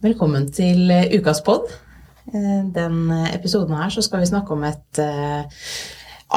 Velkommen til eh, ukas pod. Eh, Den episoden her så skal vi snakke om et uh,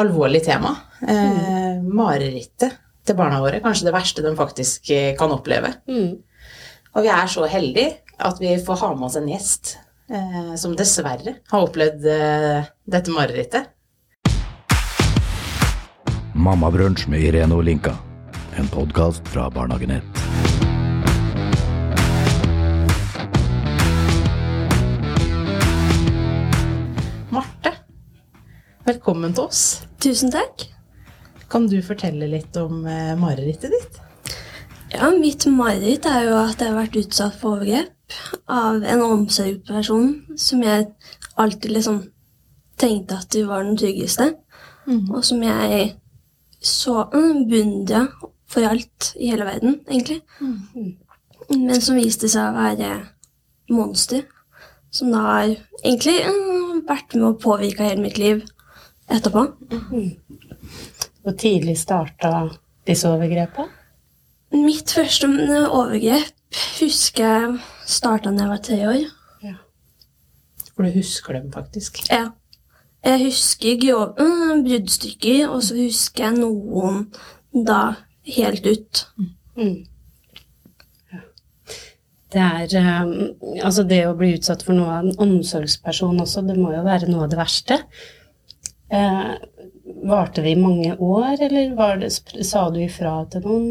alvorlig tema. Eh, Marerittet til barna våre. Kanskje det verste de faktisk eh, kan oppleve. Mm. Og vi er så heldige at vi får ha med oss en gjest uh, som dessverre har opplevd eh, dette marerittet. Mammabrunsj med Irene Olinka. En podkast fra Barnehagenett. Velkommen til oss. Tusen takk. Kan du fortelle litt om eh, marerittet ditt? Ja, mitt mareritt er jo at jeg har vært utsatt for overgrep av en omsorgsperson som jeg alltid liksom tenkte at du var den tryggeste, og som jeg så mm, beundra for alt i hele verden, egentlig. Men som viste seg å være monster, som da har egentlig mm, vært med å påvirke hele mitt liv etterpå. Hvor tidlig starta disse overgrepene? Mitt første mm, overgrep husker jeg starta da jeg var tre år. For du husker dem faktisk. Ja. Jeg husker grove mm, bruddstykker, og så husker jeg noen da helt ut. Mm. Det er eh, Altså, det å bli utsatt for noe av en omsorgsperson også, det må jo være noe av det verste. Eh, varte det i mange år, eller var det, sa du ifra til noen?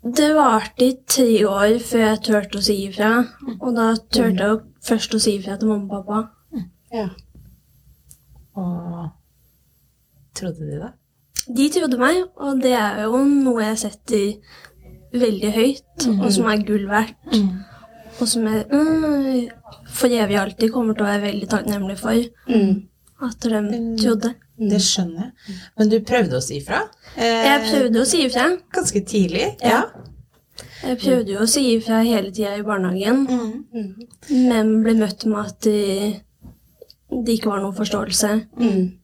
Det varte i tre år før jeg turte å si ifra. Og da turte jeg først å si ifra til mamma og pappa. Ja. Og trodde de det? De trodde meg, og det er jo noe jeg setter veldig høyt, og som er gull verdt. Og som jeg mm, for evig alltid kommer til å være veldig takknemlig for. Mm. At de trodde. Det skjønner jeg. Men du prøvde å si ifra? Eh, Jeg prøvde å si ifra. Ganske tidlig? Ja. Jeg prøvde jo å si ifra hele tida i barnehagen, men ble møtt med at det, det ikke var noen forståelse. Mm.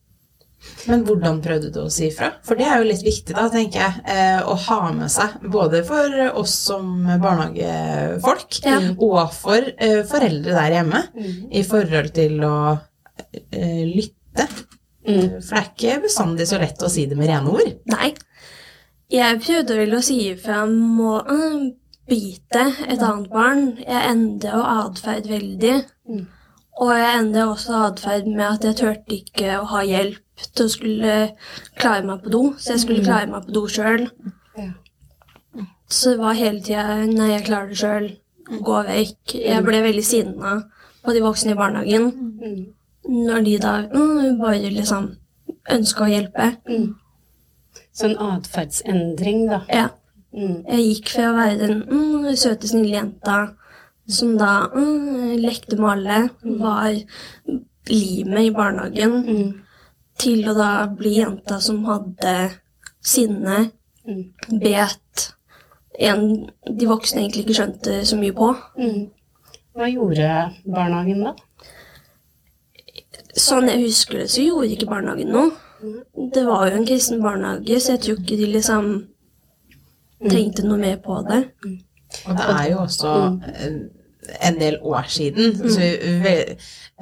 Men hvordan prøvde du å si ifra? For det er jo litt viktig, da, tenker jeg, eh, å ha med seg. Både for oss som barnehagefolk, Ja. og for eh, foreldre der hjemme, i forhold til å lytte. Mm. For det er ikke bestandig så lett å si det med rene ord. Nei. Jeg prøvde vel å si ifra om å mm, bite et annet barn. Jeg endret jo atferd veldig. Og jeg endret også atferd med at jeg turte ikke å ha hjelp til å skulle klare meg på do. Så jeg skulle klare meg på do sjøl. Så det var hele tida Nei, jeg klarer det sjøl. Gå vekk. Jeg ble veldig sinna på de voksne i barnehagen. Mm. Når de da mm, bare liksom ønska å hjelpe. Så en atferdsendring, da. Ja. Mm. Jeg gikk fra å være den mm, søte, snille jenta som da mm, lekte med alle, var limet i barnehagen, Mm. til å da bli jenta som hadde sinne, Mm. bet en de voksne egentlig ikke skjønte så mye på. Mm. Hva gjorde barnehagen da? Sånn jeg husker det, så gjorde ikke barnehagen noe. Det var jo en kristen barnehage, så jeg tror ikke de liksom tenkte noe mer på det. Og det er jo også en del år siden, så vi,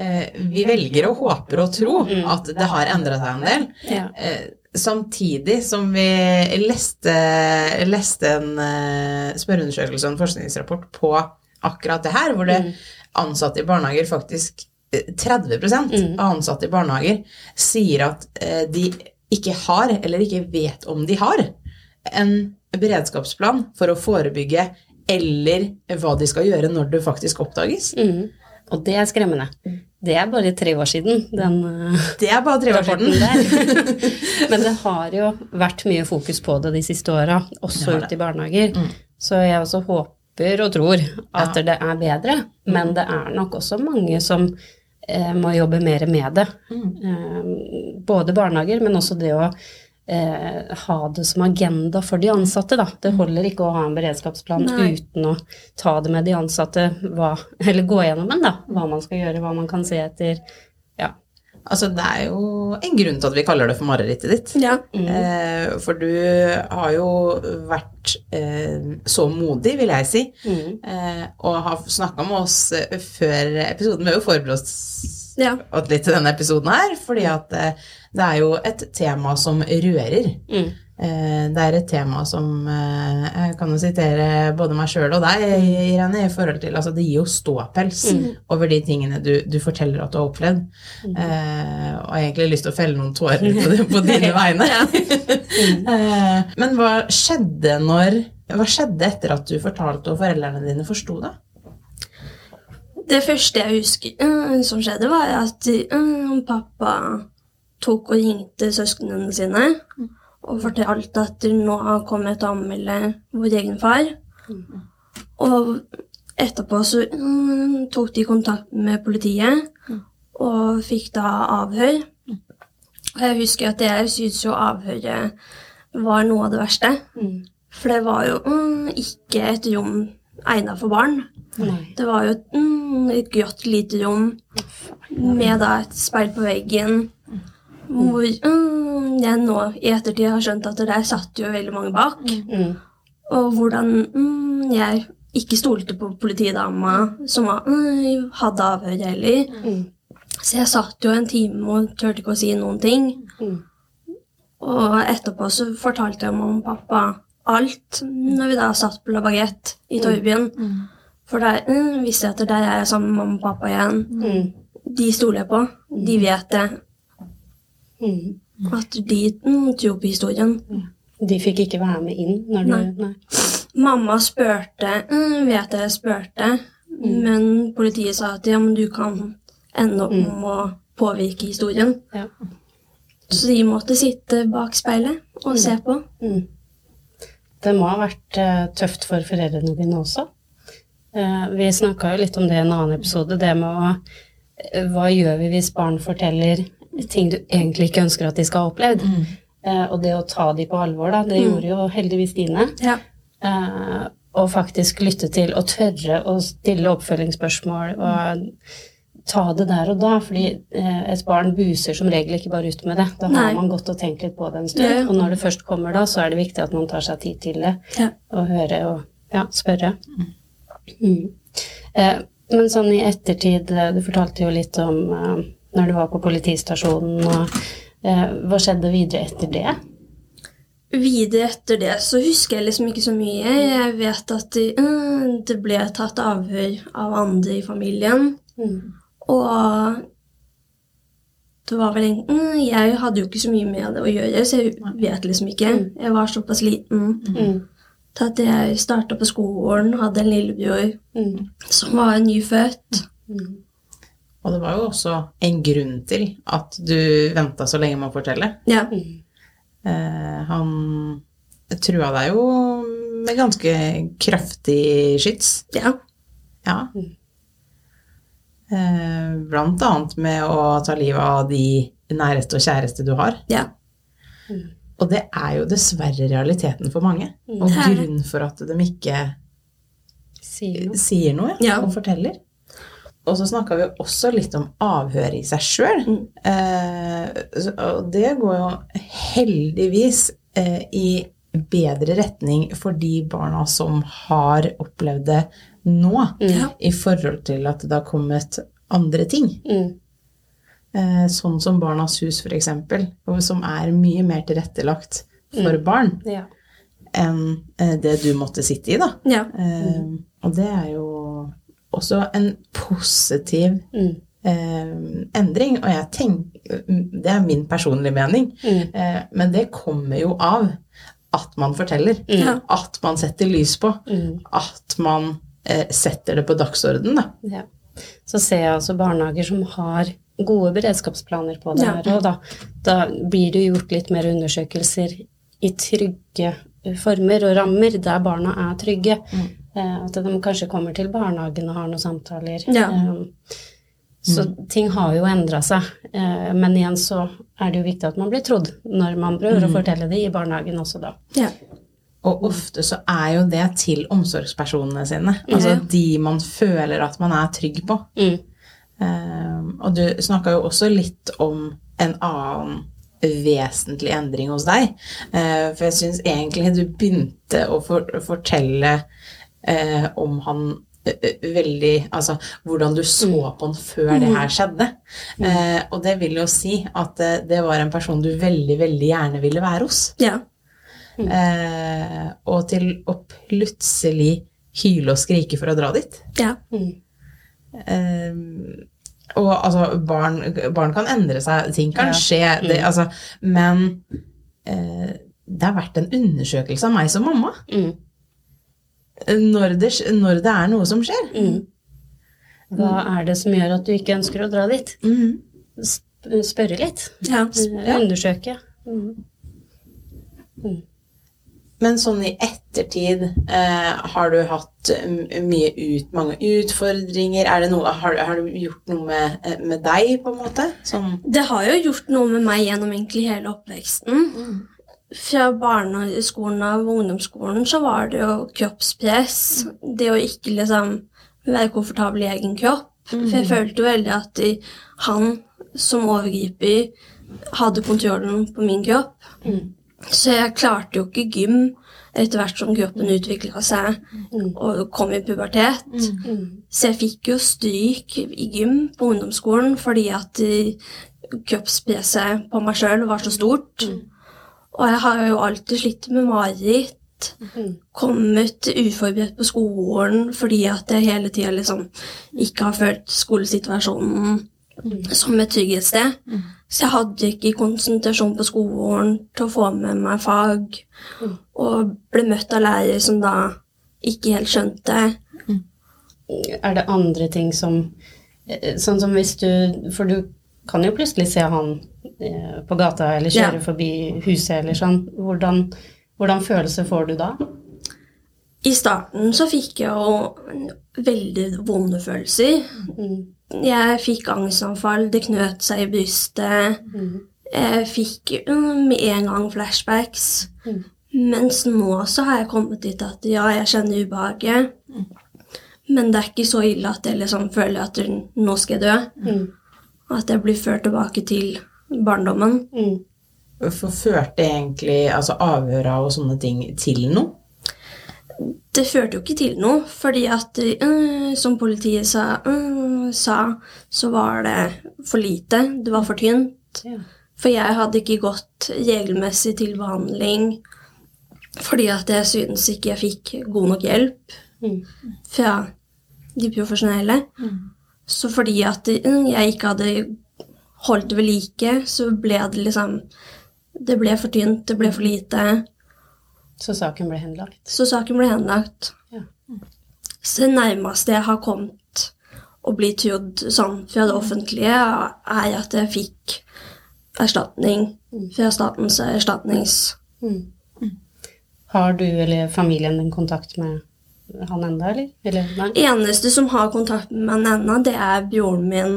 eh, vi velger og håper og tro at det har endra seg en del. Ja. Eh, Samtidig som vi leste, leste en eh, spørreundersøkelse og en forskningsrapport på akkurat det her, hvor det ansatte i barnehager faktisk eh, 30 av ansatte i barnehager sier at eh, de ikke har, eller ikke vet om de har, en beredskapsplan for å forebygge eller hva de skal gjøre når det faktisk oppdages. Mm. Og det er skremmende. Det er bare tre år siden, den eh, Det er bare tre år siden. Men det har jo vært mye fokus på det de siste åra, også ute i barnehager. Så jeg også håper og tror at Ja. det er bedre. Men det er nok også mange som må jobbe mer med det. Eh, både barnehager, men også det å eh, ha det som agenda for de ansatte. Da. Det holder ikke å ha en beredskapsplan Nei. uten å ta det med de ansatte, hva, eller gå gjennom den, da. Hva man skal gjøre, hva man kan se etter. Altså, det er jo en grunn til at vi kaller det for marerittet ditt. Ja. Eh, for du har jo vært eh, så modig, vil jeg si, eh, og har snakka med oss eh, før episoden. Vi har jo forberedt oss Ja. litt til denne episoden her, fordi at eh, det er jo et tema som rører. Mm. Eh, Det er et tema som eh, Jeg kan jo sitere både meg sjøl og deg, Irene, i forhold til altså Det gir jo ståpels over de tingene du, du forteller at du har opplevd. Eh, og jeg har egentlig lyst til å felle noen tårer på, på dine vegne. eh, men hva skjedde når Hva skjedde etter at du fortalte og foreldrene dine forsto det? Det første jeg husker eh, som skjedde, var at eh, pappa tok og ringte søsknene sine og fortalte at det nå har kommet til å anmelde vår egen far. Og etterpå så mm, tok de kontakt med politiet og fikk da avhør. Og jeg husker at jeg syntes jo avhøret var noe av det verste. For det var jo mm, ikke et rom egnet for barn. Nei. Det var jo et, mm, et grått lite rom med da et speil på veggen. Hvor mm, jeg nå i ettertid har skjønt at der satt jo veldig mange bak. Mm. Og hvordan mm, jeg ikke stolte på politidama som var, mm, hadde avhør heller. Mm. Så jeg satt jo en time og turte ikke å si noen ting. Mm. Og etterpå så fortalte jeg mamma og pappa alt når vi da satt på La Baguette i Torvbyen. For der mm, visste jeg at der er jeg sammen med mamma og pappa igjen. Mm. De stoler jeg på. De vet det. Mm. At de måtte jobbe på historien. De fikk ikke være med inn når du Nei. Nei. Mamma spurte, mm, vet jeg spurte, men politiet sa at ja, men du kan ende opp med å påvirke historien. Ja. Så de måtte sitte bak speilet og se på. Mm. Det må ha vært eh, tøft for foreldrene dine også. Eh, vi snakka jo litt om det i en annen episode, det med å eh, Hva gjør vi hvis barn forteller ting du egentlig ikke ønsker at de skal ha opplevd? Eh, og det å ta de på alvor, da, det gjorde jo heldigvis dine. Ja. Eh, og faktisk lytte til og tørre å stille oppfølgingsspørsmål og ta det der og da. Fordi eh, et barn buser som regel ikke bare ut med det. Da Nei. har man gått og tenkt litt på det en stund. Ja. Og når det først kommer da, så er det viktig at man tar seg tid til det. Ja. Og høre og ja, spørre. Mm. Eh, men sånn i ettertid, du fortalte jo litt om eh, når du var på politistasjonen og eh, Hva skjedde videre etter det? Videre etter det så husker jeg liksom ikke så mye. Jeg vet at det, mm, det ble tatt avhør av andre i familien. Mm. Og det var vel en, mm, Jeg hadde jo ikke så mye med det å gjøre, så jeg vet liksom ikke. Jeg var såpass liten Mm. til at jeg starta på skolen, hadde en lillebror Mm. som var nyfødt. Mm. Og det var jo også en grunn til at du venta så lenge med å fortelle. Ja. Mm. Eh, han trua deg jo med ganske kraftig skyts. ja. Ja. Mm. Eh, blant annet med å ta livet av de næreste og kjæreste du har. ja. Og det er jo dessverre realiteten for mange. Og Det er grunn for at de ikke Sier noe. sier noe Ja. og forteller. Og så snakka vi også litt om avhør i seg sjøl. Mm. Eh, og det går jo heldigvis eh, i bedre retning for de barna som har opplevd det nå, mm. i forhold til at det har kommet andre ting. Mm. Eh, sånn som Barnas hus, f.eks., som er mye mer tilrettelagt for barn Ja. enn eh, det du måtte sitte i, da. ja. Eh, og det er jo også en positiv Mm. eh, endring. Og jeg tenker Det er min personlige mening. Mm. Eh, men det kommer jo av at man forteller. Ja. At man setter lys på. Mm. At man eh, setter det på dagsordenen, da. Ja. Så ser jeg altså barnehager som har gode beredskapsplaner på det Ja. her. Og da, da blir det gjort litt mer undersøkelser i trygge former og rammer, der barna er trygge. Eh, At de kanskje kommer til barnehagen og har noen samtaler. Ja. Eh, Så ting har jo endra seg. Eh, Men igjen så er det jo viktig at man blir trodd når man prøver å fortelle det i barnehagen også, da. ja. Og ofte så er jo det til omsorgspersonene sine. Altså Ja. de man føler at man er trygg på. Mm. Eh, og du snakka jo også litt om en annen vesentlig endring hos deg. Eh, for jeg syns egentlig du begynte å for, fortelle eh, om han eh, veldig Altså hvordan du så på han før det her skjedde. Eh, og det vil jo si at eh, det var en person du veldig, veldig gjerne ville være hos. Ja. Eh, og til å plutselig hyle og skrike for å dra dit. Ja. Eh, og altså, barn, barn kan endre seg, ting kan Ja. skje, det, altså, men eh, det har vært en undersøkelse av meg som mamma. Mm. Når det, når det er noe som skjer. Mm. Hva er det som gjør at du ikke ønsker å dra dit? Mm. Spørre litt. ja. Eh, Undersøke. Mm. Men sånn i ettertid, eh, har du hatt mye ut, mange utfordringer? Er det noe, har, har du gjort noe med, eh, med deg, på en måte? Sånn, Det har jo gjort noe med meg gjennom egentlig hele oppveksten. Fra barneskolen av ungdomsskolen så var det jo kroppspress. Det å ikke liksom være komfortabel i egen kropp. For jeg følte jo veldig at de, han som overgriper hadde kontrollen på min kropp. Så jeg klarte jo ikke gym etter hvert som kroppen utvikla seg og kom i pubertet. Så jeg fikk jo stryk i gym på ungdomsskolen fordi at kroppspresset på meg sjøl var så stort. Og jeg har jo alltid slitt med mareritt. Kommet uforberedt på skolen fordi at jeg hele tida liksom ikke har følt skolesituasjonen som et trygghetssted. Så jeg hadde ikke konsentrasjon på skolen til å få med meg fag. Og ble møtt av lærere som da ikke helt skjønte. Er det andre ting som eh, Sånn som hvis du For du kan jo plutselig se han eh, på gata eller kjøre Ja. forbi huset eller sånn. Hvordan, hvordan følelse får du da? I starten så fikk jeg jo veldig vonde følelser. Jeg fikk angstanfall, det knøt seg i brystet. Jeg fikk mm, med en gang flashbacks. Mens nå så har jeg kommet dit at ja, jeg kjenner ubehaget. Men det er ikke så ille at jeg liksom føler at nå skal jeg dø. At jeg blir ført tilbake til barndommen. for førte egentlig altså avhøra og sånne ting til noe? Det førte jo ikke til noe, fordi at øh, som politiet sa, øh, sa, så var det for lite. Det var for tynt. Ja. For jeg hadde ikke gått regelmessig til behandling fordi at jeg syntes ikke jeg fikk god nok hjelp fra de profesjonelle. Så fordi at øh, jeg ikke hadde holdt det ved like, så ble det liksom Det ble for tynt, det ble for lite. Så saken ble henlagt? Så saken ble henlagt. Ja. Så det nærmeste jeg har kommet å bli trodd sånn fra det offentlige, er at jeg fikk erstatning fra Statens erstatnings... Har du eller familien din kontakt med han enda, eller? eller nei? Eneste som har kontakt med meg ennå, det er broren min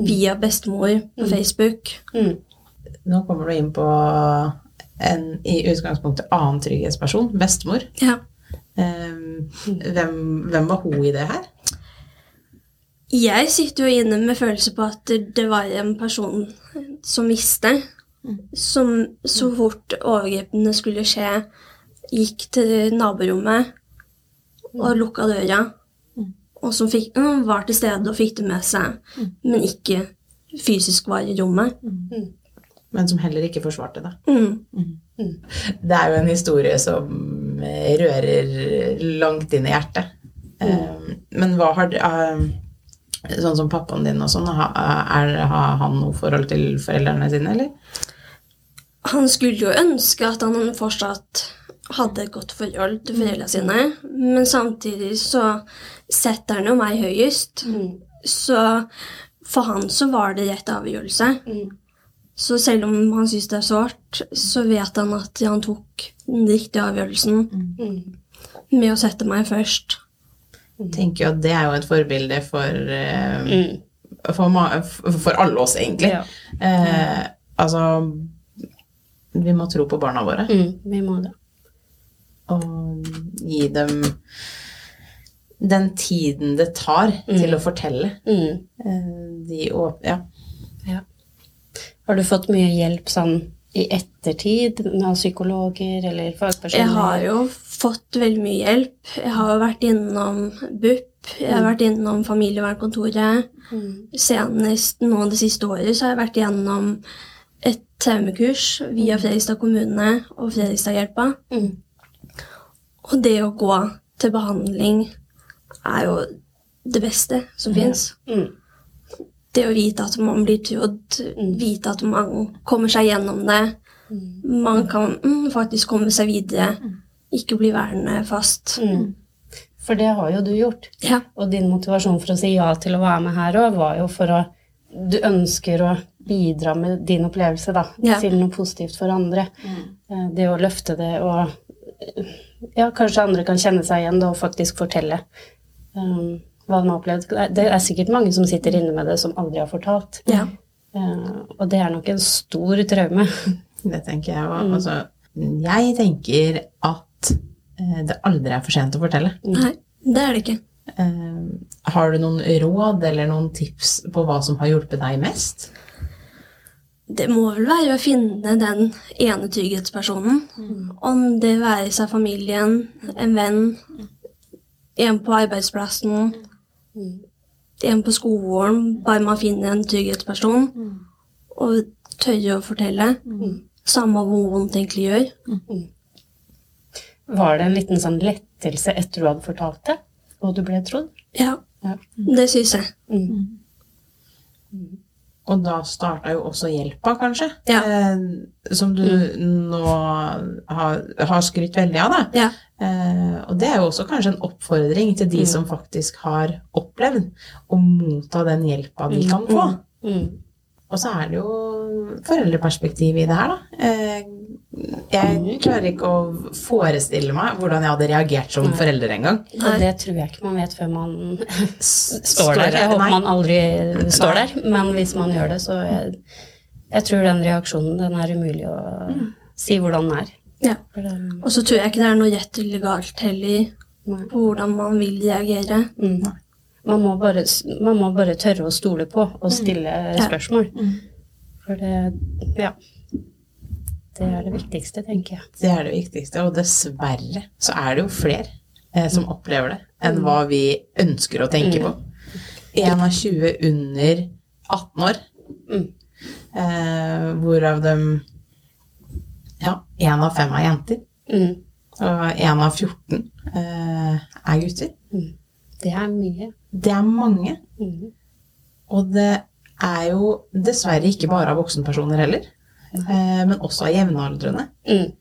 via bestemor på Facebook. Mm. Nå kommer du inn på en i utgangspunktet annen trygghetsperson, bestemor. Ja. Eh, hvem, hvem var hun i det her? Jeg sitter jo inne med følelse på at det var en person som visste. Som så fort overgrepene skulle skje, gikk til naborommet og lukka døra. Og som fikk, mm, var til stede og fikk det med seg, men ikke fysisk var i rommet. Men som heller ikke forsvarte det. Mm. Det er jo en historie som eh, rører langt inn i hjertet. Eh, Men hva har eh, Sånn som pappaen din og sånn, har han noe forhold til foreldrene sine, eller? Han skulle jo ønske at han fortsatt hadde et godt forhold til foreldrene sine, men samtidig så setter han jo meg høyest. Så for han så var det rett avgjørelse. Så selv om han syns det er sårt, så vet han at han tok den riktige avgjørelsen med å sette meg først. Jeg tenker jo at det er jo et forbilde for, eh, for, for alle oss, egentlig. Ja. Eh, altså Vi må tro på barna våre Mm, vi må det. Og gi dem den tiden det tar til å fortelle. Mm. Eh, De åp ja. Ja. Har du fått mye hjelp sånn i ettertid av psykologer eller fagpersoner? Jeg har jo fått veldig mye hjelp. Jeg har vært innom BUP, jeg har vært innom familievernkontoret. Mm. Senest nå det siste året så har jeg vært gjennom et traumekurs via Fredrikstad kommune og Fredrikstadhjelpa. Mm. Og det å gå til behandling er jo det beste som fins. Mm. Det å vite at man blir trodd, vite at man kommer seg gjennom det. Man kan mm, faktisk komme seg videre, ikke bli værende fast. Mm. For det har jo du gjort. Ja. Og din motivasjon for å si ja til å være med her òg, var jo for å Du ønsker å bidra med din opplevelse da, Ja. til noe positivt for andre. Mm. Det å løfte det og eh, Ja, kanskje andre kan kjenne seg igjen da, og faktisk fortelle um, hva de har opplevd. Det er- er sikkert mange som sitter inne med det, som aldri har fortalt. Ja. Uh, og det er nok en stor traume. Det tenker jeg òg. Altså, jeg tenker at uh, det aldri er for sent å fortelle. Nei, det er det ikke. Uh, har du noen råd eller noen tips på hva som har hjulpet deg mest? Det må vel være å finne den ene trygghetspersonen. Om det være seg familien, en venn, en på arbeidsplassen, en på skolen. Bare man finner en trygghetsperson og tørre å fortelle. Samme hvor vondt det egentlig gjør. Var det en liten sånn lettelse etter du hadde fortalt det, og du ble trodd? Ja, Ja. det syns jeg. Mm. Og da starta jo også hjelpa, kanskje? Ja. Eh, som du nå har, har skrytt veldig av, da. Ja. Eh, og det er jo også kanskje en oppfordring til de som faktisk har opplevd å motta den hjelpa de kan få. Mm. Og så er det jo foreldreperspektivet i det her, da. Eh, jeg klarer ikke å forestille meg hvordan jeg hadde reagert som forelder en gang. Og det tror jeg ikke man vet før man Står står der. Jeg håper man aldri står der, men hvis man gjør det, så jeg, jeg tror den reaksjonen, den er umulig å si hvordan den er. Ja. Og så tror jeg ikke det er noe rett eller galt heller på hvordan man vil reagere. Mm. Man, må bare, man må bare tørre å stole på og stille spørsmål. For det, ja. Det er det viktigste, tenker jeg. Det er det viktigste, og dessverre så er det jo flere eh, som opplever det, enn hva vi ønsker å tenke på. Én av 20 under 18 år, Mm. eh, hvorav dem Ja, én av fem er jenter, Mm. og én av 14 eh, er gutter. Det er mye. Det er mange, Mm. og det er jo dessverre ikke bare av voksenpersoner heller, eh, men også av jevnaldrende. Mm.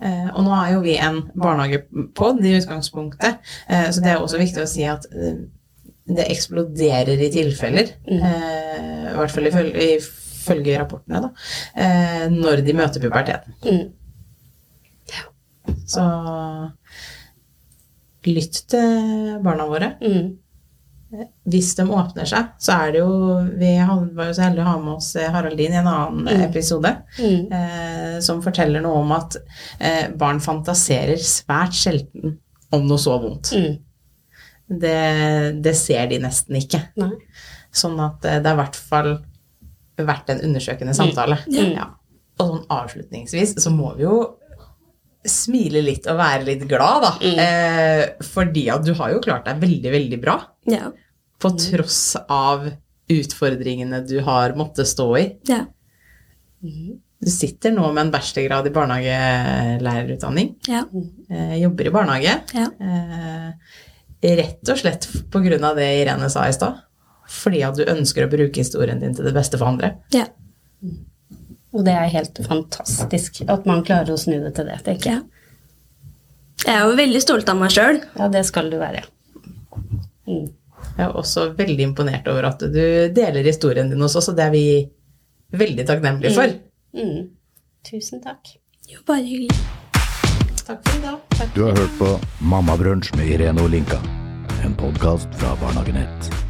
Eh, og nå er jo vi en barnehagepod i utgangspunktet, eh, så det er også viktig å si at eh, det eksploderer i tilfeller, eh, i hvert fall ifølge, ifølge rapportene, da, eh, når de møter puberteten. Mm. Så lytt til barna våre. Mm. Hvis de åpner seg, så er det jo Vi var jo så heldige å ha med oss Haraldin i en annen episode. Mm. eh, som forteller noe om at eh, barn fantaserer svært sjelden om noe så vondt. Mm. Det, det ser de nesten ikke. Nei. Sånn at eh, det er i hvert fall vært en undersøkende samtale. Mm. Ja. Og sånn avslutningsvis så må vi jo smile litt og være litt glad, da. Mm. Eh, fordi at du har jo klart deg veldig, veldig bra. Ja. På tross av utfordringene du har måttet stå i. ja. Du sitter nå med en bachelorgrad i barnehagelærerutdanning. Ja. Eh, jobber i barnehage. Ja. Eh, rett og slett på grunn av det Irene sa i stad. Fordi at du ønsker å bruke historien din til det beste for andre. ja. Og det er helt fantastisk at man klarer å snu det til det, tenker jeg. Jeg er jo veldig stolt av meg sjøl. Ja, det skal du være. Mm. Jeg er også veldig imponert over at du deler historien din hos oss, og det er vi veldig takknemlige for. Mm. Tusen takk. Jo, bare hyggelig. Takk for i dag. Du har hørt på Mammabrunsj med Irene Olinka. En podkast fra Barnehagenett.